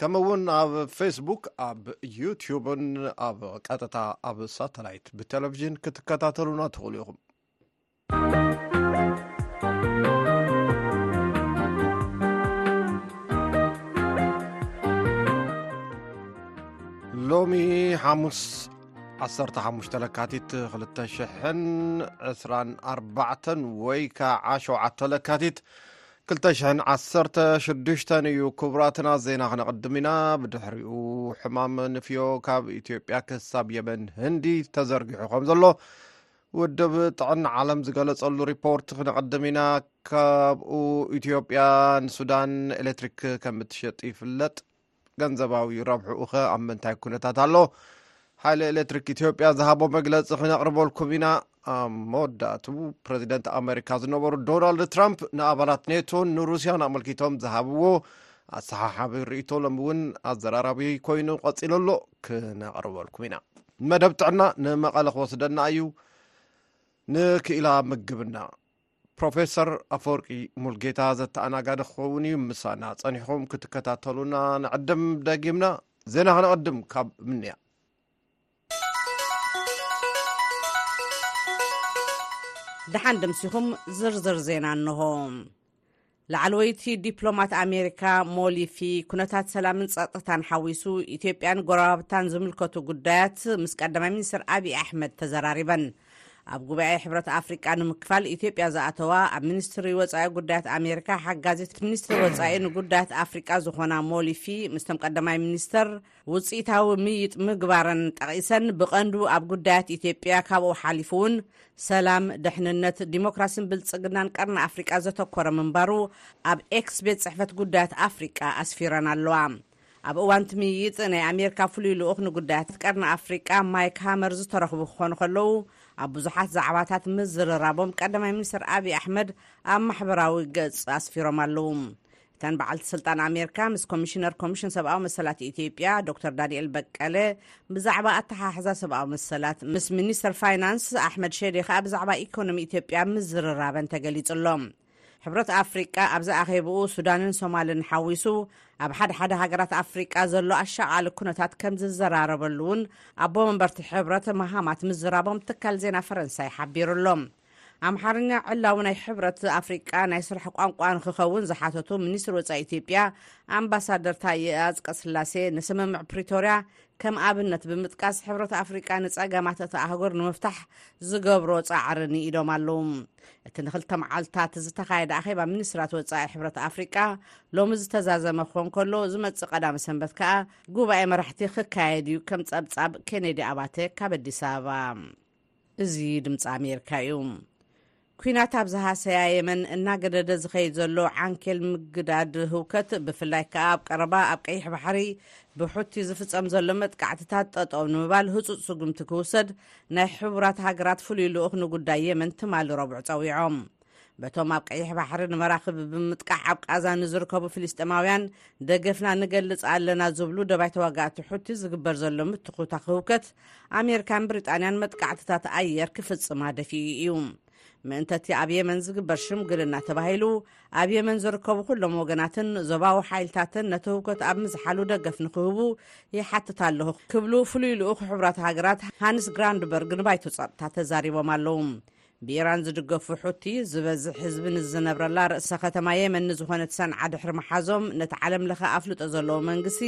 ከምኡ እውን ኣብ ፌስቡክ ኣብ ዩትብን ኣብ ቀጥታ ኣብ ሳተላይት ብቴሌቭዥን ክትከታተሉና ትኽእሉ ኢኹም ሎሚ ሓሙስ 15 ለካቲት 224 ወይ ከዓ ሸ ለካቲት ክልተ ሽሕን ዓሰርተ ሽዱሽተን እዩ ክቡራትና ዜና ክነቕድም ኢና ብድሕሪኡ ሕማም ንፍዮ ካብ ኢትዮጵያ ክሳብ የመን ህንዲ ተዘርጊሑ ከም ዘሎ ውድብ ጥዕና ዓለም ዝገለጸሉ ሪፖርት ክነቐድም ኢና ካብኡ ኢትዮጵያ ንሱዳን ኤሌክትሪክ ከም እትሸጥ ይፍለጥ ገንዘባዊ ረብሑኡኸ ኣብ ምንታይ ኩነታት ኣሎ ሓይሊ ኤሌክትሪክ ኢትዮጵያ ዝሃቦ መግለፂ ክነቕርበልኩም ኢና ኣብ መወዳእቱ ፕረዚደንት ኣሜሪካ ዝነበሩ ዶናልድ ትራምፕ ንኣባላት ኔቶን ንሩስያን ኣመልኪቶም ዝሃብዎ ኣሰሓሓቢ ርእቶ ሎም እውን ኣዘራራቢ ኮይኑ ቀፂሎ ኣሎ ክነቕርበልኩም ኢና መደብ ጥዕና ንመቐለ ክወስደና እዩ ንክኢላ ምግብና ፕሮፌሰር ኣፈወርቂ ሙልጌታ ዘተኣናጋዲ ክኸውን እዩ ምሳና ጸኒሕኹም ክትከታተሉና ንዕድም ደጊምና ዜና ክነቐድም ካብ ምንያ ደሓን ድምሲኹም ዝርዝር ዜና እንሆ ላዕለወይቲ ዲፕሎማት ኣሜሪካ ሞሊፊ ኩነታት ሰላምን ጸጥታን ሓዊሱ ኢትዮጵያን ጎረባብታን ዝምልከቱ ጉዳያት ምስ ቀዳማይ ሚኒስትር ኣብዪ ኣሕመድ ተዘራሪበን ኣብ ጉባኤ ሕብረት ኣፍሪቃ ንምክፋል ኢትዮጵያ ዝኣተዋ ኣብ ሚኒስትሪ ወፃኢ ጉዳያት ኣሜሪካ ሓጋዚት ሚኒስትሪ ወፃኢ ንጉዳያት ኣፍሪቃ ዝኾና ሞሊፊ ምስቶም ቀዳማይ ሚኒስትር ውፅኢታዊ ምይይጥ ምግባረን ጠቒሰን ብቐንዱ ኣብ ጉዳያት ኢትዮጵያ ካብኡ ሓሊፉ እውን ሰላም፣ ድሕንነት፣ ዲሞክራሲን ብልፅግናን ቀርኒ ኣፍሪቃ ዘተኮረ ምንባሩ ኣብ ኤክስ ቤት ፅሕፈት ጉዳያት ኣፍሪቃ ኣስፊረን ኣለዋ። ኣብ እዋን እቲ ምይይጥ ናይ ኣሜሪካ ፍሉይ ልኡኽ ንጉዳያት ቀርኒ ኣፍሪቃ ማይክ ሃመር ዝተረኽቡ ክኾኑ ከለዉ ኣብ ብዙሓት ዛዕባታት ምዝርራቦም ቀዳማይ ሚኒስትር ኣብዪ ኣሕመድ ኣብ ማሕበራዊ ገፅ ኣስፊሮም ኣለዉ። እተን በዓልቲ ስልጣን ኣሜርካ ምስ ኮሚሽነር ኮሚሽን ሰብኣዊ መሰላት ኢትዮጵያ ዶክተር ዳንኤል በቀለ ብዛዕባ ኣተሓሕዛ ሰብኣዊ መሰላት ምስ ሚኒስተር ፋይናንስ ኣሕመድ ሸዴ ከኣ ብዛዕባ ኢኮኖሚ ኢትዮጵያ ምዝርራበን ተገሊጹሎም ሕብረት ኣፍሪቃ ኣብዚ ኣኼብኡ ሱዳንን ሶማልን ሓዊሱ ኣብ ሓደ ሓደ ሃገራት ኣፍሪቃ ዘሎ ኣሻቓሊ ኩነታት ከም ዝዘራረበሉ እውን ኣቦ መንበርቲ ሕብረት መሃማት ምዝራቦም ትካል ዜና ፈረንሳይ ሓቢሩሎም ኣምሓርኛ ዕላዊ ናይ ሕብረት ኣፍሪቃ ናይ ስራሕ ቋንቋ ንክኸውን ዝሓተቱ ሚኒስትሪ ወፃኢ ኢትዮጵያ ኣምባሳደር ታየ ኣፅቀስላሴ ንስምምዕ ፕሪቶርያ ከም ኣብነት ብምጥቃስ ሕብረት ኣፍሪቃ ንፀገማት እቲ ኣህጉር ንምፍታሕ ዝገብሮ ፃዕሪ ንኢዶም ኣለዉ እቲ ንክልተ መዓልትታት ዝተኻየደ ኣኼባ ሚኒስትራት ወፃኢ ሕብረት ኣፍሪቃ ሎሚ ዝተዛዘመ ክኾን ከሎ ዝመፅእ ቀዳሚ ሰንበት ከዓ ጉባኤ መራሕቲ ክካየድ እዩ ከም ፀብፃብ ኬኔዲ ኣባተ ካብ ኣዲስ ኣበባ እዚ ድምፂ ኣሜሪካ እዩ። ኩናት ኣብ ዝሃሰያ የመን እናገደደ ዝኸይድ ዘሎ ዓንኬል ምግዳድ ህውከት ብፍላይ ከዓ ኣብ ቀረባ ኣብ ቀይሕ ባሕሪ ብሑቲ ዝፍፀም ዘሎ መጥቃዕትታት ጠጠው ንምባል ህፁፅ ስጉምቲ ክውሰድ ናይ ሕቡራት ሃገራት ፍሉይ ልኡኽ ንጉዳይ የመን ትማሊ ረቡዕ ፀዊዖም በቶም ኣብ ቀይሕ ባሕሪ ንመራኽብ ብምጥቃዕ ኣብ ቃዛ ንዝርከቡ ፍልስጤማውያን ደገፍና ንገልጽ ኣለና ዝብሉ ደባይ ተዋጋእቲ ሑቲ ዝግበር ዘሎ ምትኹታኽ ህውከት ኣሜሪካን ብሪጣንያን መጥቃዕትታት ኣየር ክፍጽማ ደፊኡ እዩ ምእንተ እቲ ኣብ የመን ዝግበር ሽምግልና ተባሂሉ ኣብ የመን ዝርከቡ ኩሎም ወገናትን ዞባዊ ሓይልታትን ነቲ ህውከት ኣብ ምዝሓሉ ደገፍ ንክህቡ ይሓትት ኣለኹ ክብሉ ፍሉይ ልኡኽ ሕቡራት ሃገራት ሃንስ ግራንድበርግ ንባይቶ ጸጥታ ተዛሪቦም ኣለዉ ብኢራን ዝድገፉ ሑቲ፣ ዝበዝሕ ህዝቢ ንዝነብረላ ርእሰ ከተማ የመን ንዝኾነት ሰንዓ ድሕሪ ምሓዞም፣ ነቲ ዓለም ለኸ ኣፍልጦ ዘለዎ መንግስቲ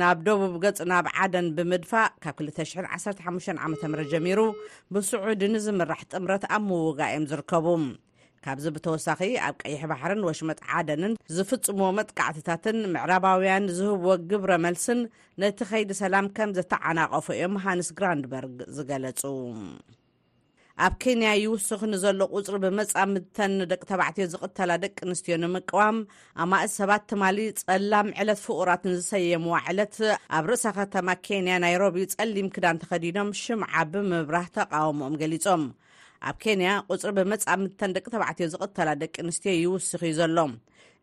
ናብ ደቡብ ገፅ ናብ ዓደን ብምድፋእ ካብ ክልተ ሽሕን ዓሰርተ ሓሙሽተን ዓመተ ምህረት ጀሚሩ ብስዑዲ ንዝምራሕ ጥምረት ኣብ ምውጋእ እዮም ዝርከቡ። ካብዚ ብተወሳኺ ኣብ ቀይሕ ባሕርን ወሽመጥ ዓደንን ዝፍፅምዎ መጥቃዕትታትን ምዕራባውያን ዝህብዎ ግብረ መልስን ነቲ ከይዲ ሰላም ከም ዘተዓናቐፎ እዮም ሃንስ ግራንድበርግ ዝገለፁ። ኣብ ኬንያ ይውስኽ ንዘሎ ቁጽሪ ብመጻምድተን ንደቂ ተባዕትዮ ዝቕተላ ደቂ ኣንስትዮ ንምቅዋም ኣማእት ሰባት ትማሊ ጸላም ዕለት ፍቑራት ንዝሰየምዋ ዕለት ኣብ ርእሰ ከተማ ኬንያ ናይሮቢ ጸሊም ክዳን ተኸዲኖም ሽምዓ ብምብራህ ተቓውሞኦም ገሊጾም። ኣብ ኬንያ ቁጽሪ ብመጻምድተን ደቂ ተባዕትዮ ዝቕተላ ደቂ ኣንስትዮ ይውስኽ እዩ ዘሎ።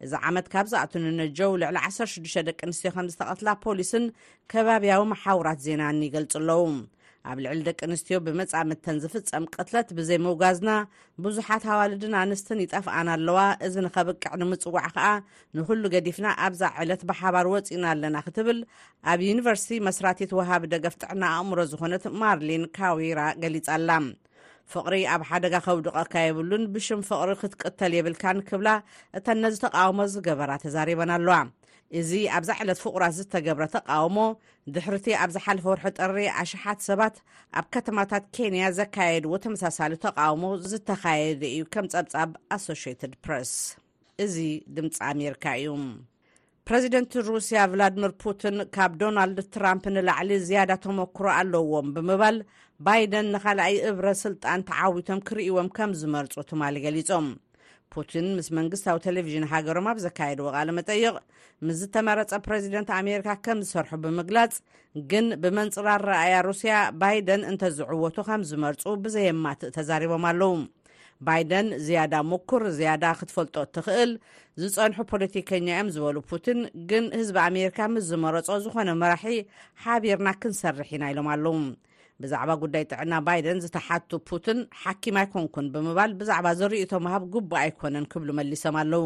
እዚ ዓመት ካብ ዝኣቱ ንነጀው ልዕሊ 16 ደቂ ኣንስትዮ ከም ዝተቐትላ ፖሊስን ከባብያዊ መሓውራት ዜናን ይገልጹ ኣለዉ ኣብ ልዕሊ ደቂ ኣንስትዮ ብመጻምድተን ዝፍጸም ቅትለት ብዘይምውጋዝና ብዙሓት ኣዋልድን ኣንስትን ይጠፍኣን ኣለዋ እዚ ንኸብቅዕ ንምጽዋዕ ከኣ ንዅሉ ገዲፍና ኣብዛ ዕለት ብሓባር ወጺእና ኣለና ክትብል ኣብ ዩኒቨርሲቲ መስራቲት ወሃቢ ደገፍ ጥዕና ኣእምሮ ዝኾነት ማርሊን ካዊራ ገሊጻ ኣላ ፍቕሪ ኣብ ሓደጋ ከውድቐካ የብሉን ብሽም ፍቕሪ ክትቅተል የብልካን ክብላ እተን ነዚ ተቃውሞ ዝገበራ ተዛሪበን ኣለዋ እዚ ኣብዛ ዕለት ፍቑራት ዝተገብረ ተቃውሞ ድሕርቲ ኣብ ዝሓለፈ ወርሒ ጥሪ ኣሽሓት ሰባት ኣብ ከተማታት ኬንያ ዘካየድዎ ተመሳሳሊ ተቃውሞ ዝተኻየደ እዩ ከም ጸብጻብ ኣሶሽትድ ፕረስ እዚ ድምፂ ኣሜሪካ እዩ ፕረዚደንት ሩስያ ቭላድምር ፑትን ካብ ዶናልድ ትራምፕ ንላዕሊ ዝያዳ ተመክሮ ኣለዎም ብምባል ባይደን ንኻልኣይ እብረ ስልጣን ተዓዊቶም ክርእዎም ከም ዝመርፁ ትማሊ ገሊፆም። ፑቲን ምስ መንግስታዊ ቴሌቭዥን ሃገሮም ኣብ ዘካየድዎ ቃለ መጠይቕ ምስ ዝተመረጸ ፕረዚደንት ኣሜሪካ ከም ዝሰርሑ ብምግላጽ ግን ብመንጽራር ረኣያ ሩስያ ባይደን እንተዝዕወቱ ከም ዝመርጹ ብዘየማትእ ተዛሪቦም ኣለዉ። ባይደን ዝያዳ ምኩር ዝያዳ ክትፈልጦ እትኽእል ዝጸንሑ ፖለቲከኛ እዮም ዝበሉ ፑቲን ግን ህዝቢ ኣሜሪካ ምስ ዝመረጾ ዝኾነ መራሒ ሓቢርና ክንሰርሕ ኢና ኢሎም ኣለዉ ብዛዕባ ጉዳይ ጥዕና ባይደን ዝተሓቱ ፑቲን ሓኪም ኣይኮንኩን ብምባል ብዛዕባ ዝርእቶ ምሃብ ግቡእ ኣይኮነን ክብሉ መሊሶም ኣለዉ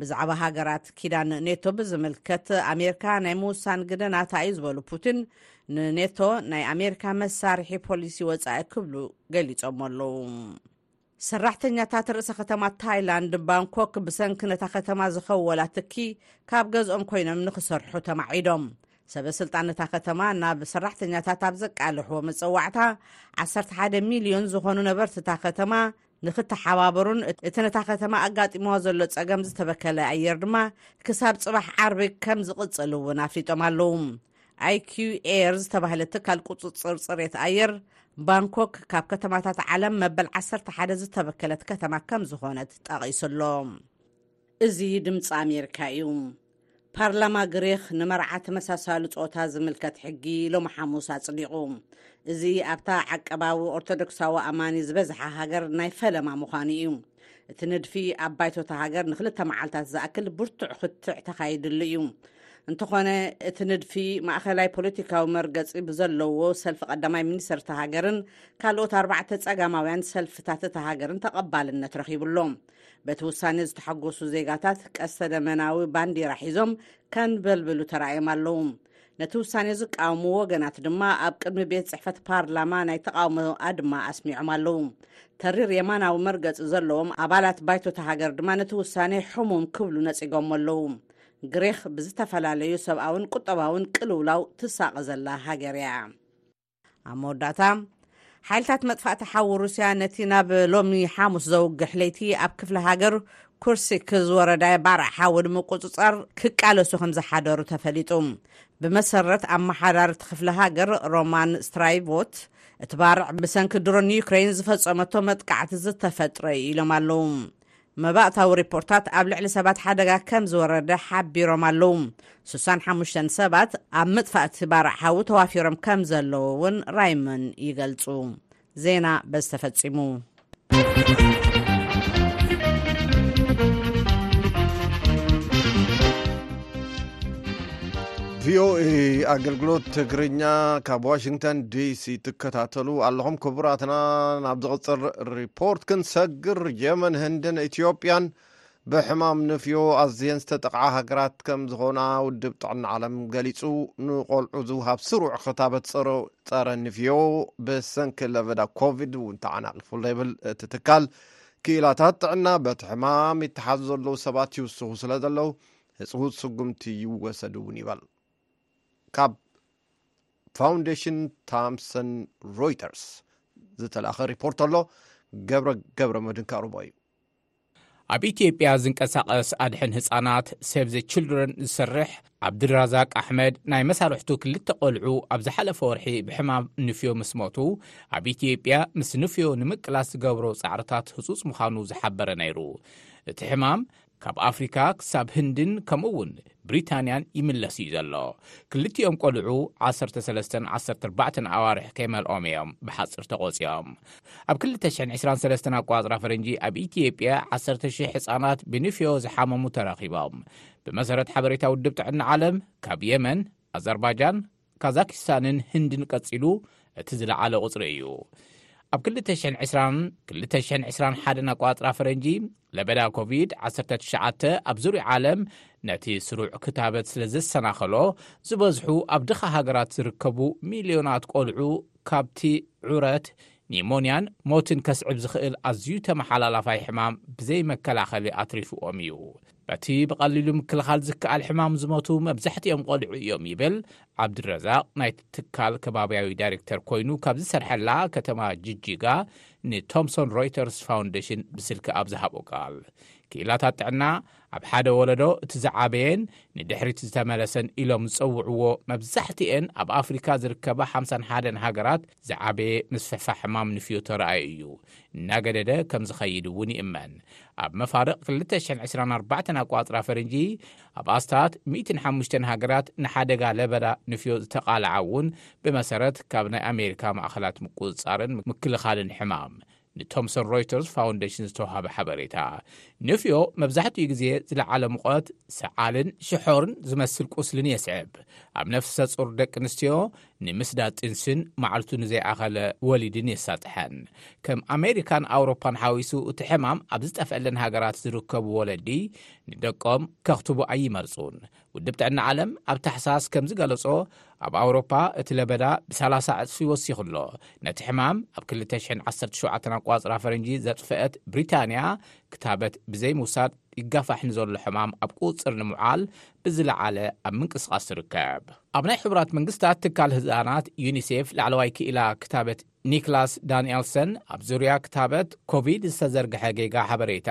ብዛዕባ ሃገራት ኪዳን ኔቶ ብዝምልከት ኣሜሪካ ናይ ምውሳን ግደ ናታ እዩ ዝበሉ ፑቲን ንኔቶ ናይ ኣሜሪካ መሳርሒ ፖሊሲ ወፃኢ ክብሉ ገሊፆሞ ኣለዉ ሰራሕተኛታት ርእሰ ከተማ ታይላንድ ባንኮክ ብሰንኪ ነታ ከተማ ዝኸወላ ትኪ ካብ ገዝኦም ኮይኖም ንኽሰርሑ ተማዒዶም ሰበ ስልጣን ነታ ከተማ ናብ ሰራሕተኛታት ኣብ ዘቃልሕዎ መፀዋዕታ 11 ሚልዮን ዝኾኑ ነበርቲታ ከተማ ንክተሓባበሩን እቲ ነታ ከተማ ኣጋጢምዋ ዘሎ ጸገም ዝተበከለ ኣየር ድማ ክሳብ ጽባሕ ዓርቢ ከም ዝቕጽል እውን ኣፍሊጦም ኣለዉ ኣይኪዩ ኤር ዝተባህለ ትካል ቁጽጽር ጽሬት ኣየር ባንኮክ ካብ ከተማታት ዓለም መበል 11 ዝተበከለት ከተማ ከም ዝኾነት ጠቒሱ ኣሎ እዚ ድምፂ ኣሜሪካ እዩ። ፓርላማ ግሪኽ ንመርዓ ተመሳሳሊ ጾታ ዝምልከት ሕጊ ሎሚ ሓሙስ ኣጽዲቑ። እዚ ኣብታ ዓቀባዊ ኦርቶዶክሳዊ ኣማኒ ዝበዝሓ ሃገር ናይ ፈለማ ምዃኑ እዩ። እቲ ንድፊ ኣብ ባይቶታ ሃገር ንክልተ መዓልታት ዝኣክል ብርቱዕ ክትዕ ተኻይድሉ እዩ። እንተኾነ እቲ ንድፊ ማእኸላይ ፖለቲካዊ መርገፂ ብዘለዎ ሰልፊ ቀዳማይ ሚኒስተር እታ ሃገርን ካልኦት ኣርባዕተ ጸጋማውያን ሰልፍታት እታ ሃገርን ተቐባልነት ረኺቡሎም። በቲ ውሳነ ዝተሓጎሱ ዜጋታት ቀስተ ደመናዊ ባንዲራ ሒዞም ከንበልብሉ ተራእዮም ኣለዉ ነቲ ውሳነ ዝቃወሙ ወገናት ድማ ኣብ ቅድሚ ቤት ፅሕፈት ፓርላማ ናይ ተቃውሞ ኣድማ ኣስሚዖም ኣለዉ ተሪር የማናዊ መርገፂ ዘለዎም ኣባላት ባይቶታ ሃገር ድማ ነቲ ውሳነ ሕሙም ክብሉ ነፂጎሞ ኣለዉ ግሪኽ ብዝተፈላለዩ ሰብኣውን ቁጠባውን ቅልውላው ትሳቐ ዘላ ሃገር እያ ኣብ መወዳእታ ሓይልታት መጥፋእቲ ሓዊ ሩስያ ነቲ ናብ ሎሚ ሓሙስ ዘውግሕ ለይቲ ኣብ ክፍለ ሃገር ኩርሲክ ዝወረደ ባርዕ ሓዊ ንምቁፅፃር ክቃለሱ ከም ዝሓደሩ ተፈሊጡ ብመሰረት ኣመሓዳርቲ ክፍለ ሃገር ሮማን ስትራይቮት እቲ ባርዕ ብሰንኪ ድሮን ዩክሬን ዝፈጸመቶ መጥቃዕቲ ዝተፈጥረ ኢሎም ኣለዉ መባእታዊ ሪፖርታት ኣብ ልዕሊ ሰባት ሓደጋ ከም ዝወረደ ሓቢሮም ኣለዉ። ስሳን ሓሙሽተን ሰባት ኣብ ምጥፋእ እቲ ባርዕ ሓዊ ተዋፊሮም ከም ዘለዉ እውን ራይመን ይገልጹ። ዜና በዚ ተፈጺሙ። ቪኦኤ ኣገልግሎት ትግርኛ ካብ ዋሽንግተን ዲሲ ትከታተሉ ኣለኹም ክቡራትና ናብ ዝቕፅር ሪፖርት ክንሰግር የመን ህንድን ኢትዮጵያን ብሕማም ንፍዮ ኣዝየን ዝተጠቕዓ ሃገራት ከም ዝኾና ውድብ ጥዕና ዓለም ገሊጹ ንቆልዑ ዝውሃብ ስሩዕ ክታበት ፀረ ንፍዮ ብሰንኪ ለበዳ ኮቪድ እውን ተዓናቒፉ ይብል እቲ ትካል ክኢላታት ጥዕና በቲ ሕማም ይተሓዙ ዘለዉ ሰባት ይውስኹ ስለ ዘለዉ ትሑት ስጉምቲ ይወሰድ እውን ይበል። ካብ ፋውንዴሽን ታምሰን ሮይተርስ ዝተላኸ ሪፖርት ኣሎ፣ ገብረ ገብረ መድን ከቕርቦ እዩ። ኣብ ኢትዮጵያ ዝንቀሳቐስ ኣድሕን ህፃናት ሴቭ ዘ ችልድረን ዝሰርሕ ዓብድራዛቅ ኣሕመድ ናይ መሳርሕቱ ክልተ ቆልዑ ኣብ ዝሓለፈ ወርሒ ብሕማም ንፍዮ ምስ ሞቱ ኣብ ኢትዮጵያ ምስ ንፍዮ ንምቅላስ ዝገብሮ ጻዕርታት ህጹጽ ምዃኑ ዝሓበረ ነይሩ እቲ ሕማም ካብ ኣፍሪካ ክሳብ ህንድን ከምኡ እውን ብሪታንያን ይምለስ እዩ ዘሎ። ክልቲኦም ቆልዑ ዓሰርተ ሰለስተን ዓሰርተ ኣርባዕተን ኣዋርሕ ከይመልኦም እዮም ብሓፅር ተቖፂኦም። ኣብ ክልተ ሽሕን ዕስራን ሰለስተን ኣቆፃፅራ ፈረንጂ ኣብ ኢትዮጵያ ዓሰርተ ሽሕ ህፃናት ብንፍዮ ዝሓመሙ ተረኺቦም። ብመሰረት ሓበሬታ ውድብ ጥዕና ዓለም ካብ የመን፣ ኣዘርባጃን፣ ካዛኪስታንን ህንድን ቀጺሉ እቲ ዝለዓለ ቁጽሪ እዩ። ኣብ 2020-2021 ኣቋጽራ ፈረንጂ ለበዳ ኮቪድ-19 ኣብ ዙርያ ዓለም ነቲ ስሩዕ ክታበት ስለ ዘሰናኸሎ ዝበዝሑ ኣብ ድኻ ሃገራት ዝርከቡ ሚልዮናት ቆልዑ ካብቲ ዑረት ኒሞንያን ሞትን ከስዕብ ዝኽእል ኣዝዩ ተመሓላላፋይ ሕማም ብዘይመከላኸሊ ኣትሪፍዎም እዩ። በቲ ብቐሊሉ ምክልኻል ዝከኣል ሕማም ዝሞቱ መብዛሕቲኦም ቖልዑ እዮም ይብል ዓብዱረዛቕ ናይቲ ትካል ከባብያዊ ዳይሬክተር ኮይኑ ካብ ዝሰርሐላ ከተማ ጅጅጋ ንቶምሶን ሮይተርስ ፋውንዴሽን ብስልኪ ኣብ ዝሃቦ ቃል ክኢላታት ጥዕና ኣብ ሓደ ወለዶ እቲ ዝዓበየን ንድሕሪት ዝተመለሰን ኢሎም ዝጸውዕዎ መብዛሕትኤን ኣብ ኣፍሪካ ዝርከባ 51 ሃገራት ዝዓበየ ምስፍሕፋሕ ሕማም ንፍዮ ተራእዩ እዩ፣ እናገደደ ከም ዝኸይድ እውን ይእመን። ኣብ መፋርቕ ክልተ ሽሕን ዕስራን ኣርባዕተን ኣቆፃፅራ ፈረንጂ፣ ኣብ ኣስታት ሚእትን ሓሙሽተን ሃገራት ንሓደጋ ለበዳ ንፍዮ ዝተቓልዓ እውን ብመሰረት ካብ ናይ ኣሜሪካ ማእኸላት ምቁፅፃርን ምክልኻልን ሕማም፣ ንቶምሰን ሮይተርስ ፋውንዴሽን ዝተውሃበ ሓበሬታ ንፍዮ መብዛሕትኡ ግዜ ዝለዓለ ምቖት፣ ሰዓልን ሽሖርን ዝመስል ቁስልን የስዕብ። ኣብ ነፍሰ ጹር ደቂ ኣንስትዮ ንምስዳድ ጥንሲን መዓልቱ ንዘይኣኸለ ወሊድን የሳጥሐን። ከም ኣሜሪካን ኣውሮፓን ሓዊሱ እቲ ሕማም ኣብ ዝጠፍአለን ሃገራት ዝርከቡ ወለዲ ንደቆም ከኽትቡ ኣይመርጹን። ውድብ ጥዕና ዓለም ኣብ ታሕሳስ ከም ዝገለጾ፣ ኣብ ኣውሮፓ እቲ ለበዳ ብሰላሳ ዕጽፊ ወሲኹ ኣሎ። ነቲ ሕማም ኣብ ክልተ ሽሕን ዓሰርተ ሸውዓተን ኣቋጽራ ፈረንጂ ዘጥፍአት ብሪታንያ፣ ክታበት ብዘይምውሳድ ይጋፋሕ ንዘሎ ሕማም ኣብ ቁጽጽር ንምውዓል ብዝለዓለ ኣብ ምንቅስቓስ ትርከብ። ኣብ ናይ ሕቡራት መንግስታት ትካል ህጻናት፣ ዩኒሴፍ፣ ላዕለዋይ ክኢላ ክታበት፣ ኒክላስ ዳንኤልሰን ኣብ ዙርያ ክታበት ኮቪድ ዝተዘርግሐ ጌጋ ሓበሬታ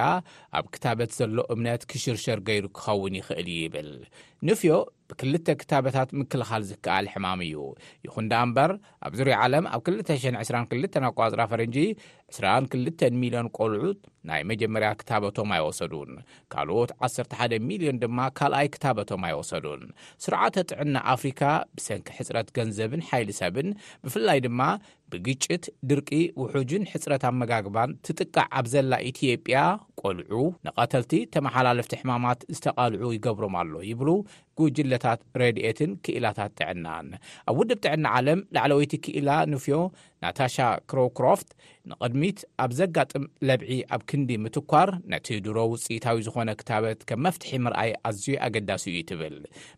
ኣብ ክታበት ዘሎ እምነት ክሽርሸር ገይሩ ክኸውን ይኽእል'ዩ ይብል። ንፍዮ ብክልተ ክታበታት ምክልኻል ዝከኣል ሕማም እዩ። ይኹን ደኣ እምበር ኣብ ዙርያ ዓለም ኣብ ክልተ ሽሕን ዕስራን ክልተን ኣቋፅራ ፈረንጂ ዕስራን ክልተን ሚልዮን ቆልዑ ናይ መጀመርያ ክታበቶም ኣይወሰዱን። ካልኦት ዓሰርተ ሓደ ሚልዮን ድማ ካልኣይ ክታበቶም ኣይወሰዱን። ስርዓተ ጥዕና ኣፍሪካ ብሰንኪ ሕፅረት ገንዘብን ሓይሊ ሰብን ብፍላይ ድማ ብግጭት፣ ድርቂ፣ ውሑጅን ሕፅረት ኣመጋግባን ትጥቃዕ ኣብ ዘላ ኢትዮጵያ ቆልዑ ንቐተልቲ ተመሓላለፍቲ ሕማማት ዝተቓልዑ ይገብሮም ኣሎ ይብሉ ጉጅለታት ረድኤትን ክኢላታት ጥዕናን። ኣብ ውድብ ጥዕና ዓለም ላዕለወይቲ ክኢላ ንፍዮ ናታሻ ክሮውክሮፍት ንቕድሚት ኣብ ዘጋጥም ለብዒ ኣብ ክንዲ ምትኳር ነቲ ድሮ ውጽኢታዊ ዝኾነ ክታበት ከም መፍትሒ ምርኣይ ኣዝዩ ኣገዳሲ እዩ ትብል።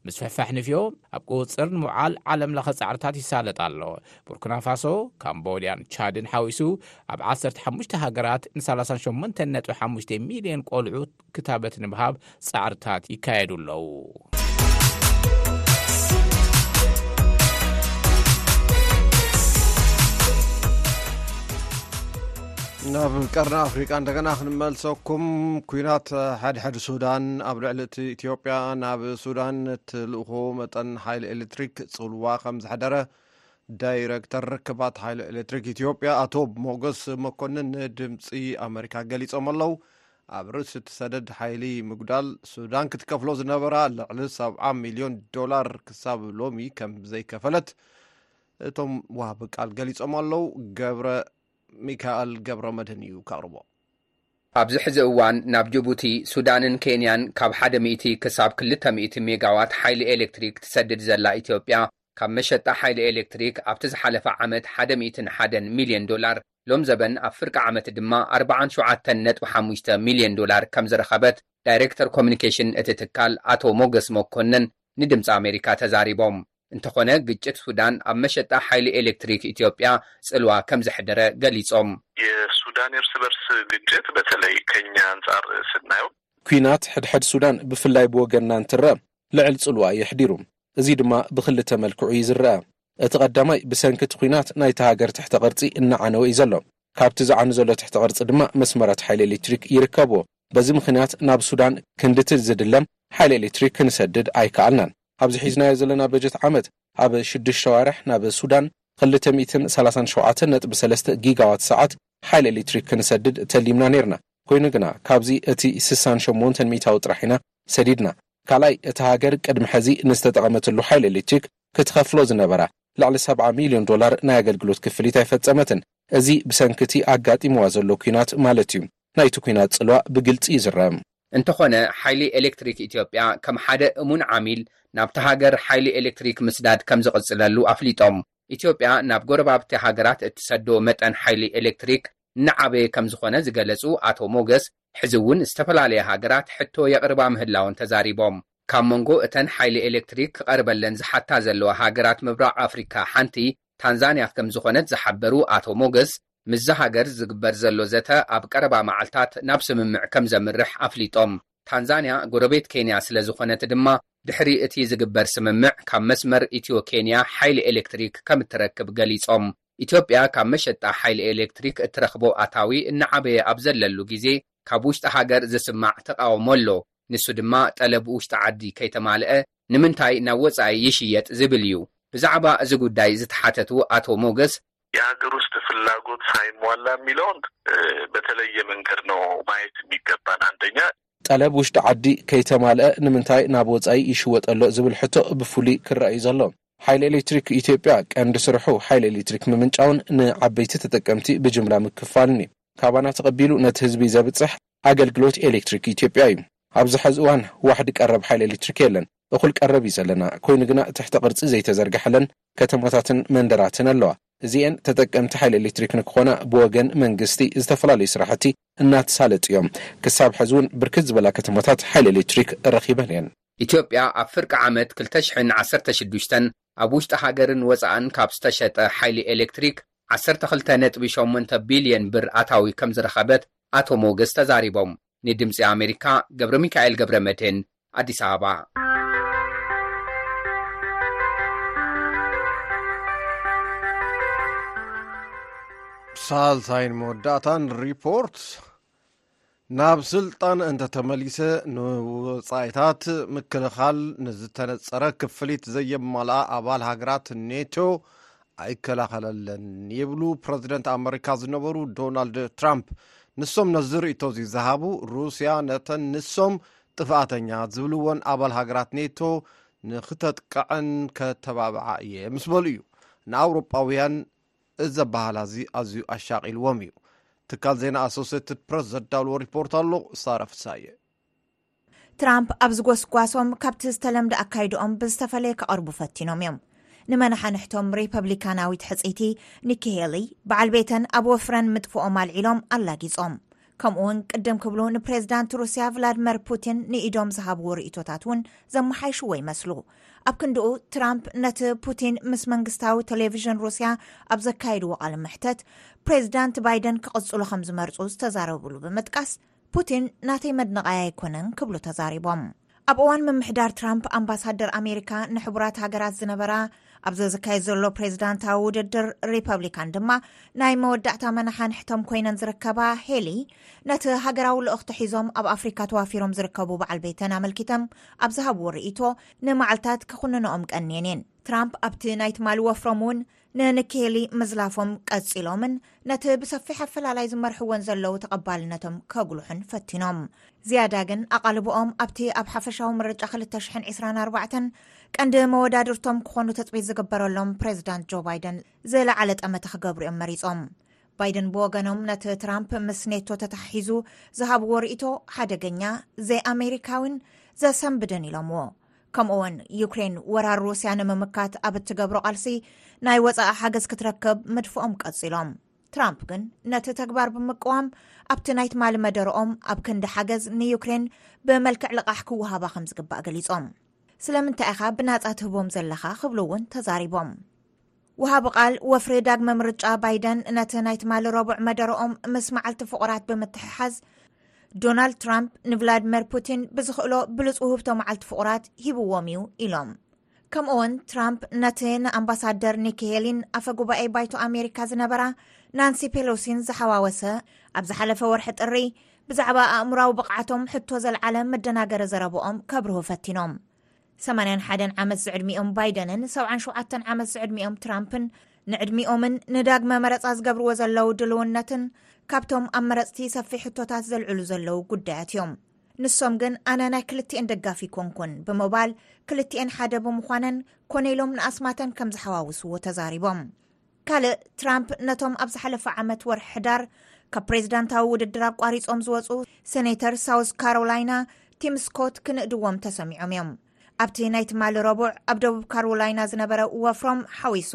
ምስፍሕፋሕ ንፍዮ ኣብ ቁጽጽር ንምውዓል ዓለም ለኸ ጻዕርታት ይሳለጥ ኣሎ። ቡርኩናፋሶ፣ ካምቦድያን ቻድን ሓዊሱ ኣብ ዓሰርተ ሓሙሽተ ሃገራት ንሳላሳን ሸሞንተን ነጥቢ ሓሙሽተ ሚልዮን ቆልዑ ክታበት ንምሃብ ጻዕርታት ይካየዱ ኣለዉ። ናብ ቀርኒ ኣፍሪቃ እንደገና ክንመልሰኩም ኩናት ሓድሐድ ሱዳን ኣብ ልዕሊ እቲ ኢትዮጵያ ናብ ሱዳን እትልእኹ መጠን ሓይሊ ኤሌክትሪክ ፅልዋ ከም ዝሐደረ ዳይረክተር ርክባት ሓይሊ ኤሌክትሪክ ኢትዮጵያ ኣቶ ሞገስ መኮንን ንድምፂ ኣመሪካ ገሊፆም ኣለው ኣብ ርእሲ እቲ ሰደድ ሓይሊ ምጉዳል፣ ሱዳን ክትከፍሎ ዝነበራ ልዕሊ 70 ሚልዮን ዶላር ክሳብ ሎሚ ከም ዘይከፈለት እቶም ዋሃቢ ቃል ገሊጾም ኣለው። ገብረ ሚካኤል ገብረ መድህን እዩ ከቕርቦ። ኣብዚ ሕዚ እዋን ናብ ጅቡቲ፣ ሱዳንን ኬንያን ካብ ሓደ ሚእቲ ክሳብ ክልተ ሚእቲ ሜጋዋት ሓይሊ ኤሌክትሪክ ትሰድድ ዘላ ኢትዮጵያ፣ ካብ መሸጣ ሓይሊ ኤሌክትሪክ ኣብቲ ዝሓለፈ ዓመት ሓደ ሚእትን ሓደን ሚልዮን ዶላር ሎምዘበን ኣብ ፍርቂ ዓመት ድማ ኣርብዓን ሸውዓተን ነጥቢ ሓሙሽተ ሚልዮን ዶላር ከምዝረኸበት ዳይሬክተር ኮሚኒኬሽን እቲ ትካል ኣቶ ሞገስ መኮነን ንድምጺ ኣሜሪካ ተዛሪቦም። እንተኾነ ግጭት ሱዳን ኣብ መሸጣ ሓይሊ ኤሌክትሪክ ኢትዮጵያ ጽልዋ ከምዘሕደረ ገሊጾም። የሱዳን የርስ በርስ ግጭት በተለይ ከኛ ኣንጻር ስናዮ። ኩናት ሕድሕድ ሱዳን ብፍላይ ብወገንና እንትረኣ ልዕል ጽልዋ የሕዲሩ። እዚ ድማ ብኽልተ መልክዑ እዩ ዝረኣ። እቲ ቀዳማይ ብሰንኪ እቲ ኲናት ናይታ ሃገር ትሕተ ቅርጺ እናዓነወ እዩ ዘሎ። ካብቲ ዝዓኑ ዘሎ ትሕተ ቅርጺ ድማ መስመራት ሓይሊ ኤሌክትሪክ ይርከብዎ። በዚ ምኽንያት ናብ ሱዳን ክንዲ እቲ ዝድለም ሓይሊ ኤሌክትሪክ ክንሰድድ ኣይከኣልናን። ኣብዚ ሒዝናዮ ዘለና በጀት ዓመት ኣብ ሽዱሽተ ኣዋርሕ ናብ ሱዳን ክልተ ሚእትን ሰላሳን ሸውዓተን ነጥቢ ሰለስተ ጊጋዋት ሰዓት ሓይሊ ኤሌክትሪክ ክንሰድድ ተሊምና ነይርና። ኮይኑ ግና ካብዚ እቲ ስሳን ሸሞንተን ሚእታዊ ጥራሕ ኢና ሰዲድና። ካልኣይ፣ እታ ሃገር ቅድሚ ሕዚ ንዝተጠቐመትሉ ሓይሊ ኤሌክትሪክ ክትኸፍሎ ዝነበራ ልዕሊ ሰብዓ ሚልዮን ዶላር ናይ ኣገልግሎት ክፍሊት ኣይፈጸመትን። እዚ ብሰንኪ እቲ ኣጋጢምዋ ዘሎ ኲናት ማለት እዩ። ናይቲ ኲናት ጽልዋ ብግልጺ እዩ ዝረኣ። እንተኾነ ሓይሊ ኤሌክትሪክ ኢትዮጵያ ከም ሓደ እሙን ዓሚል ናብታ ሃገር ሓይሊ ኤሌክትሪክ ምስዳድ ከምዝቕጽለሉ ኣፍሊጦም። ኢትዮጵያ ናብ ጎረባብቲ ሃገራት እትሰዶ መጠን ሓይሊ ኤሌክትሪክ እናዓበየ ከምዝኾነ ዝገለጹ ኣቶ ሞገስ፣ ሕዚ እውን ዝተፈላለያ ሃገራት ሕቶ የቕርባ ምህላወን ተዛሪቦም። ካብ መንጎ እተን ሓይሊ ኤሌክትሪክ ክቐርበለን ዝሓታ ዘለዋ ሃገራት ምብራቕ ኣፍሪካ ሓንቲ ታንዛንያ ከምዝኾነት ዝሓበሩ ኣቶ ሞገስ፣ ምስዛ ሃገር ዝግበር ዘሎ ዘተ ኣብ ቀረባ መዓልታት ናብ ስምምዕ ከምዘምርሕ ኣፍሊጦም። ታንዛንያ ጎረቤት ኬንያ ስለዝኾነት ድማ ድሕሪ እቲ ዝግበር ስምምዕ ካብ መስመር ኢትዮ-ኬንያ ሓይሊ ኤሌክትሪክ ከምትረክብ ገሊፆም። ኢትዮጵያ ካብ መሸጣ ሓይሊ ኤሌክትሪክ እትረኽቦ ኣታዊ እናዓበየ ኣብ ዘለሉ ግዜ ካብ ውሽጢ ሃገር ዝስማዕ ተቓውሞ ኣሎ። ንሱ ድማ ጠለብ ውሽጢ ዓዲ ከይተማልአ ንምንታይ ናብ ወፃኢ ይሽየጥ ዝብል እዩ። ብዛዕባ እዚ ጉዳይ ዝተሓተቱ ኣቶ ሞገስ፣ የሃገር ውስጥ ፍላጎት ሳይሟላ የሚለውን በተለየ መንገድ ነው ማየት የሚገባን አንደኛ፣ ጠለብ ውሽጢ ዓዲ ከይተማልአ ንምንታይ ናብ ወፃኢ ይሽወጥ ኣሎ ዝብል ሕቶ ብፍሉይ ክረኣ እዩ ዘሎ። ሓይሊ ኤሌክትሪክ ኢትዮጵያ ቀንዲ ስርሑ ሓይሊ ኤሌክትሪክ ምምንጫውን ንዓበይቲ ተጠቀምቲ ብጅምላ ምክፋልን እዩ። ካባና ተቐቢሉ ነቲ ህዝቢ ዘብፅሕ ኣገልግሎት ኤሌክትሪክ ኢትዮጵያ እዩ። ኣብዚ ሐዚ እዋን ዋሕዲ ቀረብ ሓይሊ ኤሌክትሪክ የለን። እኹል ቀረብ እዩ ዘለና። ኮይኑ ግና ትሕተ ቅርፂ ዘይተዘርገሐለን ከተማታትን መንደራትን ኣለዋ። እዚኤን ተጠቀምቲ ሓይሊ ኤሌክትሪክ ንክኾና ብወገን መንግስቲ ዝተፈላለዩ ስራሕቲ እናተሳለጡ እዮም። ክሳብ ሐዚ እውን ብርክት ዝበላ ከተማታት ሓይሊ ኤሌክትሪክ ረኺበን እየን። ኢትዮጵያ ኣብ ፍርቂ ዓመት ክልተ ሽሕን ዓሰርተ ሽዱሽተን ኣብ ውሽጢ ሃገርን ወፃእን ካብ ዝተሸጠ ሓይሊ ኤሌክትሪክ ዓሰርተ ክልተ ነጥቢ ሸሞንተ ቢሊየን ብር ኣታዊ ከምዝረኸበት ኣቶ ሞገስ ተዛሪቦም። ንድምጺ ኣሜሪካ ገብረሚካኤል ገብረመድህን ኣዲስ ኣበባ። ሳልሳይን መወዳእታን ሪፖርት ናብ ስልጣን እንተተመሊሰ ንወፃኢታት ምክልኻል ንዝተነፀረ ክፍሊት ዘየማልኣ ኣባል ሃገራት ኔቶ ኣይከላኸለለን ይብሉ ፕረዚደንት ኣመሪካ ዝነበሩ ዶናልድ ትራምፕ። ንሶም ነዚ ርእቶ እዚ ዝሃቡ ሩስያ ነተን ንሶም ጥፍኣተኛ ዝብልወን ኣባል ሃገራት ኔቶ ንክተጥቅዐን ከተባብዓ እየ ምስ በሉ እዩ ንኣውሮጳውያን እዚ ኣበሃህላ እዚ ኣዝዩ ኣሻቒልዎም እዩ። ትካል ዜና ኣሶሴትድ ፕረስ ዘዳልዎ ሪፖርት ኣሎ፣ ሳራ ፍስሃየ። ትራምፕ ኣብዚ ጎስጓሶም ካብቲ ዝተለምደ ኣካይድኦም ብዝተፈለየ ከቐርቡ ፈቲኖም እዮም። ንመናሓንሕቶም ሪፐብሊካናዊት ሕጽይቲ ኒኪ ሄሊ በዓል ቤተን ኣብ ወፍረን ምጥፍኦም ኣልዒሎም ኣላጊጾም። ከምኡ ውን ቅድም ክብሉ ንፕሬዚዳንት ሩስያ ቭላድመር ፑቲን ንኢዶም ዝሃብዎ ርእቶታት እውን ዘመሓይሽዎ ይመስሉ ኣብ ክንድኡ ትራምፕ ነቲ ፑቲን ምስ መንግስታዊ ቴሌቭዥን ሩስያ ኣብ ዘካየድዎ ቓል ምሕተት ፕሬዚዳንት ባይደን ክቕፅሉ ከም ዝመርፁ ዝተዛረብሉ ብምጥቃስ ፑቲን ናተይ መድንቓይ ኣይኮነን ክብሉ ተዛሪቦም ኣብ እዋን ምምሕዳር ትራምፕ ኣምባሳደር ኣሜሪካ ንሕቡራት ሃገራት ዝነበራ ኣብዚ ዝካየድ ዘሎ ፕሬዚዳንታዊ ውድድር ሪፐብሊካን ድማ ናይ መወዳእታ መናሓንሕቶም ኮይነን ዝርከባ ሄሊ ነቲ ሃገራዊ ልእኽቲ ሒዞም ኣብ ኣፍሪካ ተዋፊሮም ዝርከቡ በዓል ቤተን ኣመልኪተም ኣብ ዝሃብዎ ርእቶ ንመዓልታት ክኹንንኦም ቀንየን እየን ትራምፕ ኣብቲ ናይ ትማሊ ወፍሮም እውን ንንኬሊ ምዝላፎም ቀጺሎምን ነቲ ብሰፊሕ ኣፈላላይ ዝመርሕዎን ዘለዉ ተቐባልነቶም ከጉልሑን ፈቲኖም ዝያዳ ግን ኣቓልብኦም ኣብቲ ኣብ ሓፈሻዊ ምርጫ 224 ቀንዲ መወዳድርቶም ክኾኑ ተፅቢት ዝግበረሎም ፕሬዚዳንት ጆ ባይደን ዝለዓለ ጠመተ ክገብሩ እዮም መሪፆም ባይደን ብወገኖም ነቲ ትራምፕ ምስ ኔቶ ተታሓሒዙ ዝሃብዎ ርእቶ ሓደገኛ ዘይ ኣሜሪካዊን ዘሰንብድን ኢሎምዎ ከምኡ ውን ዩክሬን ወራር ሩስያ ንምምካት ኣብ እትገብሮ ቓልሲ ናይ ወፃኢ ሓገዝ ክትረክብ ምድፍኦም ቀፂሎም ትራምፕ ግን ነቲ ተግባር ብምቅዋም ኣብቲ ናይ ትማሊ መደረኦም ኣብ ክንዲ ሓገዝ ንዩክሬን ብመልክዕ ልቓሕ ክወሃባ ከም ዝግባእ ገሊፆም ስለምንታይ ኢኻ ብናፃ ትህቦም ዘለኻ ክብሉ እውን ተዛሪቦም ወሃቢ ቓል ወፍሪ ዳግመ ምርጫ ባይደን ነቲ ናይ ትማሊ ረቡዕ መደረኦም ምስ መዓልቲ ፍቑራት ብምትሕሓዝ ዶናልድ ትራምፕ ንቭላድመር ፑቲን ብዝኽእሎ ብሉፅ ውህብቶ መዓልቲ ፍቑራት ሂብዎም እዩ ኢሎም ከምኡ ውን ትራምፕ ነቲ ንኣምባሳደር ኒክሄሊን ኣፈ ጉባኤ ባይቶ ኣሜሪካ ዝነበራ ናንሲ ፔሎሲን ዝሓዋወሰ ኣብ ዝሓለፈ ወርሒ ጥሪ ብዛዕባ ኣእምራዊ ብቕዓቶም ሕቶ ዘልዓለ መደናገሪ ዘረብኦም ከብርሁ ፈቲኖም ሰማንያን ሓደን ዓመት ዝዕድሚኦም ባይደንን ሰብዓን ሸውዓተን ዓመት ዝዕድሚኦም ትራምፕን ንዕድሚኦምን ንዳግመ መረፃ ዝገብርዎ ዘለዉ ድልውነትን ካብቶም ኣብ መረፅቲ ሰፊ ሕቶታት ዘልዕሉ ዘለዉ ጉዳያት እዮም ንሶም ግን ኣነ ናይ ክልትኤን ደጋፊ ኮንኩን ብምባል ክልትኤን ሓደ ብምዃነን ኮነ ኢሎም ንኣስማተን ከም ዝሓዋውስዎ ተዛሪቦም ካልእ ትራምፕ ነቶም ኣብ ዝሓለፈ ዓመት ወርሒ ሕዳር ካብ ፕሬዚዳንታዊ ውድድር ኣቋሪፆም ዝወፁ ሰኔተር ሳውት ካሮላይና ቲም ስኮት ክንእድዎም ተሰሚዖም እዮም ኣብቲ ናይ ትማሊ ረቡዕ ኣብ ደቡብ ካሮላይና ዝነበረ ወፍሮም ሓዊሱ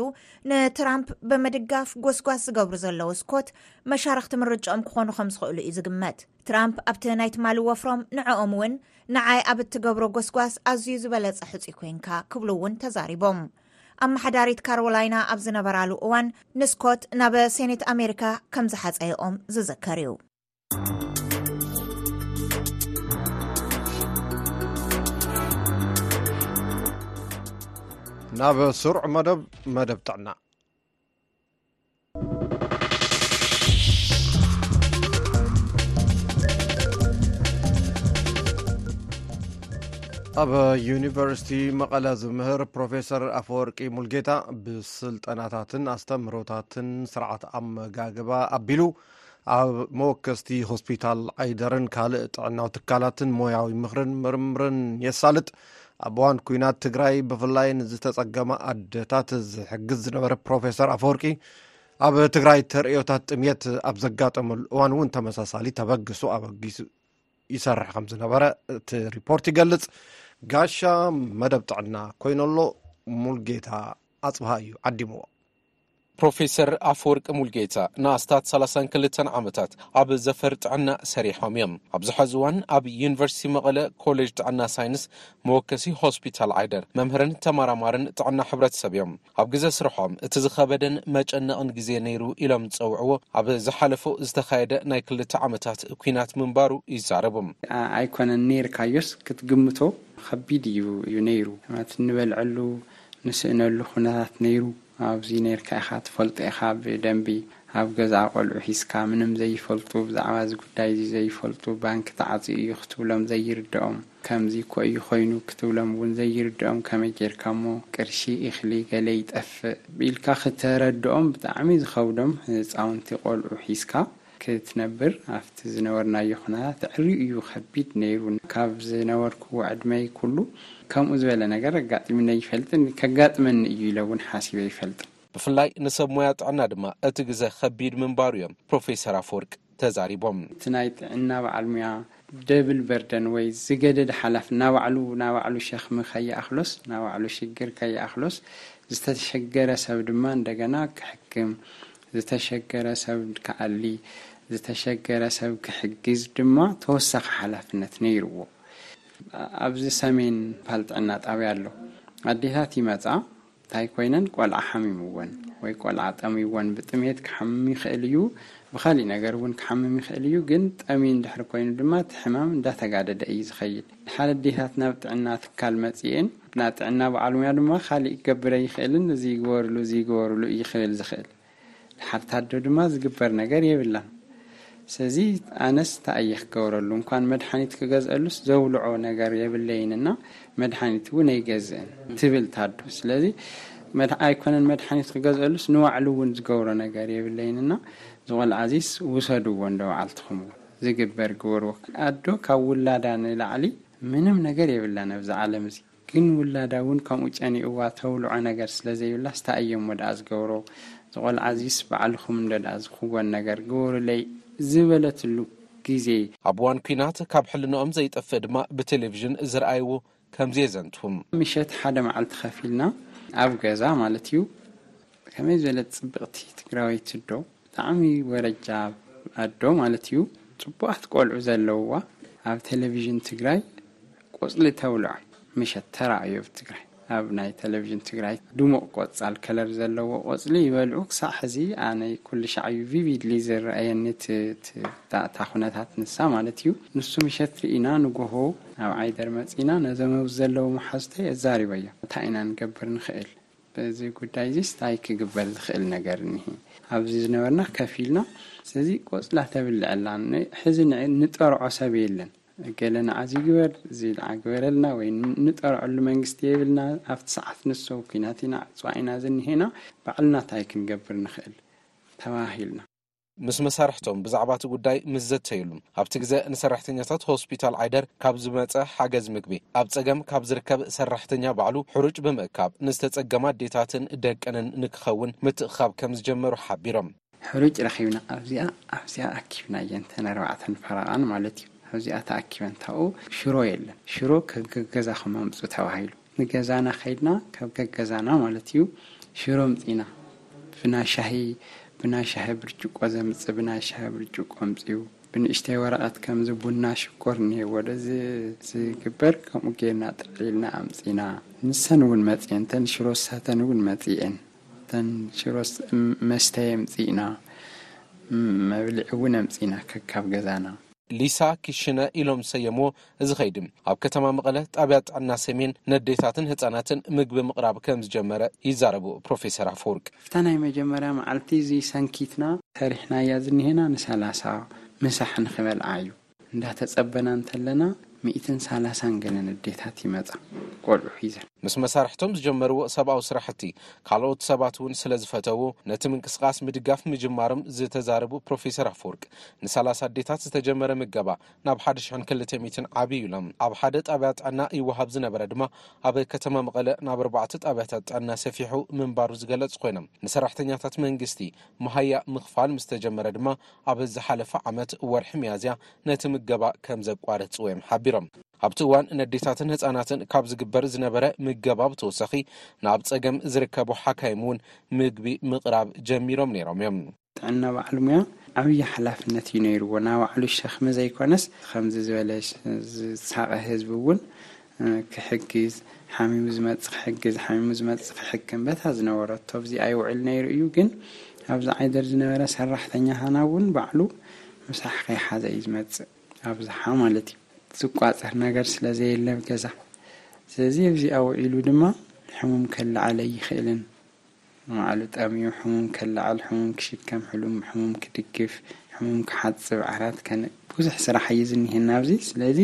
ንትራምፕ ብምድጋፍ ጎስጓስ ዝገብሩ ዘለዉ ስኮት መሻርክቲ ምርጭኦም ክኾኑ ከም ዝኽእሉ እዩ ዝግመት ትራምፕ ኣብቲ ናይ ትማሊ ወፍሮም ንዕኦም እውን ንዓይ ኣብ እትገብሮ ጎስጓስ ኣዝዩ ዝበለፀ ሕፁ ኮንካ ክብሉ እውን ተዛሪቦም ኣመሓዳሪት ካሮላይና ኣብ ዝነበራሉ እዋን ንስኮት ናብ ሴኔት ኣሜሪካ ከም ዝሓፀየኦም ዝዝከር እዩ። ናብ ስሩዕ መደብ መደብ ጥዕና ኣብ ዩኒቨርሲቲ መቐለ ዝምህር ፕሮፌሰር ኣፈወርቂ ሙልጌታ ብስልጠናታትን ኣስተምህሮታትን ስርዓት ኣመጋግባ ኣቢሉ ኣብ መወከስቲ ሆስፒታል ዓይደርን ካልእ ጥዕናዊ ትካላትን ሞያዊ ምኽርን ምርምርን የሳልጥ ኣብ እዋን ኩናት ትግራይ ብፍላይ ንዝተጸገማ ኣደታት ዝሕግዝ ዝነበረ ፕሮፌሰር ኣፈወርቂ ኣብ ትግራይ ተርእዮታት ጥምየት ኣብ ዘጋጠመሉ እዋን እውን ተመሳሳሊ ተበግሶ ኣበጊሱ ይሰርሕ ከም ዝነበረ እቲ ሪፖርት ይገልጽ ጋሻ መደብ ጥዕና ኮይነሎ ሙልጌታ ኣፅብሃ እዩ ዓዲምዎ ፕሮፌሰር ኣፈወርቂ ሙልጌታ ንኣስታት ሰላሳን ክልተን ዓመታት ኣብ ዘፈር ጥዕና ሰሪሖም እዮም። ኣብዚ ሐዚ እዋን ኣብ ዩኒቨርሲቲ መቐለ ኮሌጅ ጥዕና ሳይንስ መወከሲ ሆስፒታል ዓይደር መምህርን ተመራማርን ጥዕና ሕብረተሰብ እዮም። ኣብ ግዘ ስርሖም እቲ ዝኸበደን መጨነቕን ግዜ ነይሩ ኢሎም ዝፀውዕዎ ኣብ ዝሓለፎ ዝተኻየደ ናይ ክልተ ዓመታት ኲናት ምንባሩ ይዛረቡ። ኣይኮነን ነይርካዮስ ክትግምቶ ኸቢድ እዩ ነይሩ። ንበልዐሉ ንስእነሉ ኹነታት ነይሩ። ኣብዚ ነርካ ኢካ ትፈልጦ ኢካ ብደንቢ ኣብ ገዛ ቆልዑ ሒዝካ ምንም ዘይፈልጡ ብዛዕባ እዚ ጉዳይ እዚ ዘይፈልጡ ባንኪ ተዓጽዩ እዩ ክትብሎም ዘይርድኦም ከምዚ እኮ እዩ ኮይኑ ክትብሎም እውን ዘይርድኦም ከመይ ጌርካ እሞ ቅርሺ ኢክሊ ገለ ይጠፍእ ኢልካ ክተረድኦም ብጣዕሚ ዝከብዶም ህጻውንቲ ቆልዑ ሒዝካ ክትነብር ኣብቲ ዝነበርናዮ ኩነታት ኣዐርዩ እዩ ከቢድ ነይሩ። ካብ ዝነበርኩዎ ዕድመይ ኩሉ ከምኡ ዝበለ ነገር ኣጋጢሙኒ ኣይፈልጥን፣ ከጋጥመኒ እዩ ኢለ እውን ሓሲበ ኣይፈልጥን። ብፍላይ ንሰብ ሞያ ጥዕና ድማ እቲ ግዘ ከቢድ ምንባሩ እዮም ፕሮፌሰር ኣፈወርቅ ተዛሪቦም። እቲ ናይ ጥዕና በዓል ሙያ ደብል በርደን ወይ ዝገደደ ሓላፍ ናባዕሉ ናባዕሉ ሸክሚ ከይኣኽሎስ ናባዕሉ ሽግር ከይኣኽሎስ ዝተሸገረ ሰብ ድማ እንደገና ክሕክም ዝተሸገረ ሰብ ክኣሊ፣ ዝተሸገረ ሰብ ክሕግዝ ድማ ተወሳኺ ሓላፍነት ነይርዎ። ኣብዚ ሰሜን ፓል ጥዕና ጣብያ ኣሎ። ኣዴታት ይመፃ፣ ታይ ኮይነን ቆልዓ ሓሚምወን ወይ ቆልዓ ጠምይወን፣ ብጥምየት ክሓምም ይኽእል እዩ፣ ብኻሊእ ነገር እውን ክሓምም ይኽእል እዩ፣ ግን ጠምዩ እንድሕር ኮይኑ ድማ እቲ ሕማም እንዳተጋደደ እዩ ዝኸይድ። ሓደ ኣዴታት ናብ ጥዕና ትካል መጺኤን ናብ ጥዕና በዓልሙያ ድማ ካሊእ ክገብር ኣይኽእልን እዙይ ግበርሉ እዙይ ግበርሉ እዩ ክብል ዝኽእል ንሓብቲ ኣዶ ድማ ዝግበር ነገር የብላን ስለዚ ኣነስ እንታይ እየ ክገብረሉ እንኳን መድሓኒት ክገዝኣሉስ ዘብልዖ ነገር የብለይን እና መድሓኒት እውን ኣይገዝእን ትብል እታ ኣዶ ስለዚ ኣይኮነን መድሓኒት ክገዝኣሉስ ንባዕሉ እውን ዝገብሮ ነገር የብለይን እና እዚ ቆልዓ እዙይስ ውሰድዎ እንዶ በዓልትኹም እውን ዝግበር ግበር ወክ ኣዶ ካብ ውላዳ ንላዕሊ ምንም ነገር የብላን ኣብዚ ዓለም እዚ ግን ውላዳ ውን ከምኡ ጨኒኡዋ ተብልዖ ነገር ስለ ዘይብላስ ታይ እየሞ ዳኣ ዝገብሮ ዝቆልዓ እዚስ ባዕልኩም እንዶ ዳኣ ዝክወን ነገር ግበሩለይ ዝበለትሉ ግዜ ኣብ እዋን ኩናት ካብ ሕልንኦም ዘይጠፍእ ድማ ብቴሌቭዥን ዝርኣይዎ ከምዚ የዘንቱ። ምሸት ሓደ መዓልቲ ከፊልና ኣብ ገዛ ማለት እዩ ከመይ ዝበለት ጽብቅቲ ትግራወይቲ ኣዶ ብጣዕሚ ወረጃብ ኣዶ ማለት እዩ ጽቡቃት ቆልዑ ዘለውዋ ኣብ ቴሌቪዥን ትግራይ ቆጽሊ ተውልዖ ምሸት ተራእዩ ኣብ ትግራይ ኣብ ናይ ቴሌቪዥን ትግራይ ድሙቅ ቆጻል ከለር ዘለዎ ቆጽሊ ይበልዑ ክሳዕ ሕዚ ኣነ ኩልሻዕ እዩ ቪቪድሊ ዝረኣየኒ እቲ እታ ኩነታት ንሳ ማለት እዩ ንሱ ምሸት ርኢና ንጎሆ ናብ ዓይደር መጺእና ነዞም ኣብዚ ዘለዉ መሓዙተይ ኣዛሪበዮም እንታይ ኢና ንገብር ንኽእል በዚ ጉዳይዚስ ታይ ክግበር ዝኽእል ነገር እኒሂ ኣብዚ ዝነበርና ከፍ ኢልና ሰዚ ቆጽላ ተብልዐላ ሕዚ ንጠርዖ ሰብ የለን እገለ ንዓዚ ይግበር እዚ ንዓ ግበረልና ወይ ንጠርዐሉ መንግስቲ የብልና ኣብቲ ሰዓት ንሱ ኣብ ኩናት ኢና ዕጽዋ ኢና ዝኒሀና ባዕልና ታይ ክንገብር ንኽእል ተባሂልና ምስ መሳርሕቶም ብዛዕባ እቲ ጉዳይ ምስ ዘተዩሉ፣ ኣብቲ ግዘ ንሰራሕተኛታት ሆስፒታል ዓይደር ካብ ዝመፀ ሓገዝ ምግቢ፣ ኣብ ፀገም ካብ ዝርከብ ሰራሕተኛ ባዕሉ ሕሩጭ ብምእካብ ንዝተፀገማ ኣዴታትን ደቀንን ንክኸውን ምትእኽኻብ ከምዝጀመሩ ሓቢሮም። ሕሩጭ ረኺብና ኣብዚኣ ኣብዚኣ ኣኪብናየን ተን ኣርባዕተን ፈረቓን ማለት እዩ። ኣብዚኣ ተኣኪበን ታብኡ ሽሮ የለን ሽሮ ከገገዛኹም ኣምፅኡ ተባሂሉ። ንገዛና ከይድና ካብ ገገዛና ማለት እዩ ሽሮ ኣምጺእና ብናይ ሻሂ ብናይ ሻሂ ብርጭቆ ዘምጽእ ብናይ ሻሂ ብርጭቆ ኣምጺኡ ብንእሽተይ ወረቐት ከምዚ ቡና ሽኮር እኒሄዎዶ ዝግበር ከምኡ ጌርና ጥቕሊልና ኣምጺእና ንሰን እውን መጺኤን እተን ሽሮ ዝሰተን እውን መጺኤን እተን ሽሮ መስተዪ ኣምጺእና መብልዒ እውን ኣምጺእና ከካብ ገዛና። ሊሳ ኪሽነ ኢሎም ዝሰየምዎ እዚ ከይዲ ኣብ ከተማ መቐለ ጣብያ ጥዕና ሰሜን ነዴታትን ህፃናትን ምግቢ ምቕራብ ከምዝጀመረ ይዛረቡ ፕሮፌሰር ኣፈወርቅ። ኣብታ ናይ መጀመርያ መዓልቲ እዚ ሰንኪትና ሰሪሕናያ ዝኒሀና ንሰላሳ ምሳሕ ንክበልዓ እዩ። እንዳተፀበና እንተለና ሚእትን ሳላሳን ገለ ነዴታት ይመፃ ቆልዑ ሒዘን። ምስ መሳርሕቶም ዝጀመርዎ ሰብኣዊ ስራሕቲ ካልኦት ሰባት እውን ስለዝፈተዉ ነቲ ምንቅስቓስ ምድጋፍ ምጅማርም ዝተዛረቡ ፕሮፌሰር ኣፈወርቅ ንሳላሳ ኣዴታት ዝተጀመረ ምገባ ናብ ሓደ ሽሕን ክልተ ሚእትን ዓብዩ ኢሎም። ኣብ ሓደ ጣብያ ጥዕና ይወሃብ ዝነበረ ድማ ኣብ ከተማ መቐለ ናብ ኣርባዕተ ጣብያታት ጥዕና ሰፊሑ ምንባሩ ዝገለፁ ኮይኖም ንሰራሕተኛታት መንግስቲ መሃያ ምኽፋል ምስ ተጀመረ ድማ ኣብ ዝሓለፈ ዓመት ወርሒ ሚያዝያ ነቲ ምገባ ከም ዘቋረፅዎ እዮም ሓቢሮም። ኣብቲ እዋን ነዴታትን ህፃናትን ካብ ዝግበር ዝነበረ ምገባ ብተወሳኺ ንኣብ ፀገም ዝርከቡ ሓካይም እውን ምግቢ ምቕራብ ጀሚሮም ነይሮም እዮም። ጥዕና በዓል ሙያ ዓብዪ ሓላፍነት እዩ ነይርዎ። ናይ ባዕሉ ሸኽሚ ዘይኮነስ ከምዚ ዝበለ ዝሳቐ ህዝቢ እውን ክሕግዝ፣ ሓሚሙ ዝመጽእ ክሕግዝ፣ ሓሚሙ ዝመጽእ ክሕክም በታ ዝነበረቶ ኣብዚኣ ይውዕል ነይሩ እዩ። ግን ኣብዚ ዓይደር ዝነበረ ሰራሕተኛታና እውን ባዕሉ ምሳሕ ከይሓዘ እዩ ዝመጽእ፣ ኣብዝሓ ማለት እዩ። ዝቋጸር ነገር ስለ ዘየለ ኣብ ገዛ። ስለዚ ኣብዚኣ ውዒሉ ድማ ሕሙም ከለዓዕል ኣይኽእልን። ንባዕሉ ጠምዩ ሕሙም ከላዕል፣ ሕሙም ክሽከም፣ ሕሉም ሕሙም ክድግፍ፣ ሕሙም ክሓጽብ፣ ዓራት ከንብ፣ ብዙሕ ስራሕ እዩ ዝኒሀና ኣብዚ። ስለዚ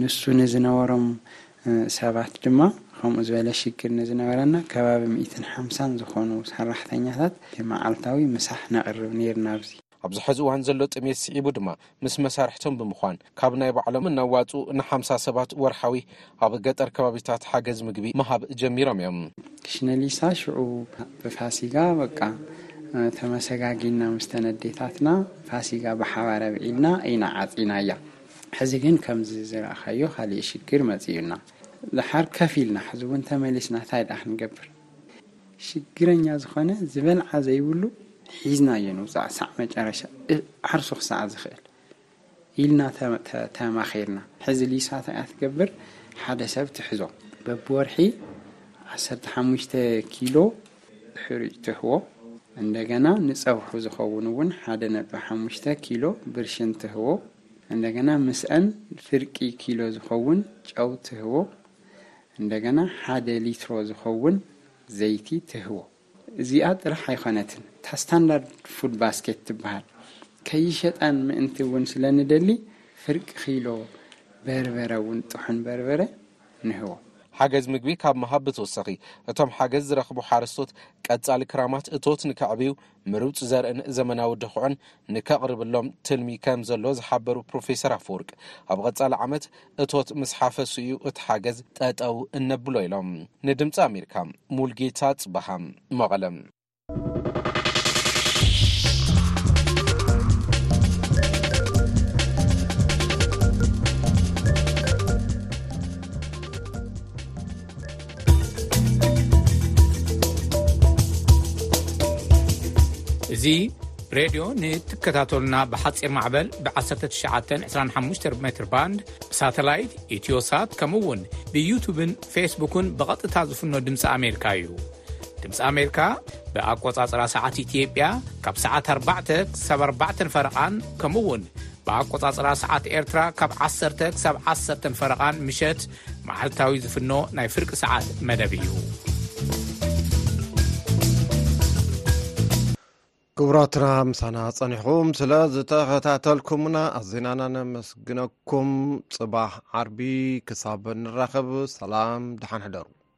ንሱ ንዝነበሮም ሰባት ድማ ከምኡ ዝበለ ሽግር ንዝነበረና ከባቢ ሚእትን ሓምሳን ዝኾኑ ሰራሕተኛታት መዓልታዊ ምሳሕ ነቕርብ ኔርና። ኣብዚ። ኣብዚ ሐዚ እዋን ዘሎ ጥሜት ስዒቡ ድማ ምስ መሳርሕቶም ብምዃን ካብ ናይ ባዕሎም እናዋፅኡ ንሓምሳ ሰባት ወርሓዊ ኣብ ገጠር ከባቢታት ሓገዝ ምግቢ ምሃብ ጀሚሮም እዮም። ክሽነ ሊሳ ሽዑ ብፋሲጋ በቃ ተመሰጋጊንና ምስተን ኣዴታትና ፋሲጋ ብሓባር ኣብዒልና ኢና ዓፂናያ። ሐዚ ግን ከምዚ ዝረኣኻዮ ካሊእ ሽግር መፂኡና። ደሓር ከፍ ኢልና ሐዚ እውን ተመሊስና ታይ ድኣ ክንገብር? ሽግረኛ ዝኾነ ዝበልዓ ዘይብሉ ሒዝናዮ ንውጻእ ሳዕ መጨረሻ ዓርሱ ክሳዕ ዝኽእል ኢልና ተማኺርና ሕዚ ሊሳታ እያ ትገብር ሓደ ሰብ ትሕዞ በብወርሒ ዓሰርተ ሓሙሽተ ኪሎ ሕሩጭ ትህቦ እንደገና ንጸብሑ ዝኸውን እውን ሓደ ነጥቢ ሓሙሽተ ኪሎ ብርሽን ትህቦ እንደገና ምስኣን ፍርቂ ኪሎ ዝኸውን ጨው ትህቦ እንደገና ሓደ ሊትሮ ዝኸውን ዘይቲ ትህቦ። እዚኣ ጥራሕ ኣይኮነትን፣ እታ ስታንዳርድ ፉድ ባስኬት ትበሃል ከይሸጣን ምእንቲ እውን ስለ ንደሊ ፍርቂ ኪሎ በርበረ እውን ጥሑን በርበረ ንህቦ። ሓገዝ ምግቢ ካብ ምሃብ ብተወሳኺ እቶም ሓገዝ ዝረኽቡ ሓረስቶት ቀፃሊ ክራማት እቶት ንከዕብዩ ምሩፅ ዘርእን ዘመናዊ ድኹዕን ንከቕርብሎም ትልሚ ከም ዘሎ ዝሓበሩ ፕሮፌሰር ኣፈወርቅ ኣብ ቐፃሊ ዓመት እቶት ምስ ሓፈሱ እዩ እቲ ሓገዝ ጠጠው እነብሎ ኢሎም። ንድምፂ ኣሜሪካ ሙልጌታ ፅበሃ መቐለም። እዚ ሬድዮ ንትከታተሉና ብሓፂር ማዕበል ብ1925 ሜትር ባንድ ብሳተላይት ኢትዮሳት ከምኡ ውን ብዩቱብን ፌስቡክን ብቐጥታ ዝፍኖ ድምፂ ኣሜሪካ እዩ ድምፂ ኣሜሪካ ብኣቆፃፅራ ሰዓት ኢትዮጵያ ካብ ሰዓት 4 ክሳብ 4 ፈረቓን ከምኡ ውን ብኣቆፃፅራ ሰዓት ኤርትራ ካብ 1 ክሳብ 1 ፈረቓን ምሸት መዓልታዊ ዝፍኖ ናይ ፍርቂ ሰዓት መደብ እዩ። ክቡራትና ምሳና ጸኒሕኹም ስለ ዝተኸታተልኩምና ኣዜናና ነመስግነኩም ጽባሕ ዓርቢ ክሳብ ንራኸብ ሰላም ድሓን ሕደሩ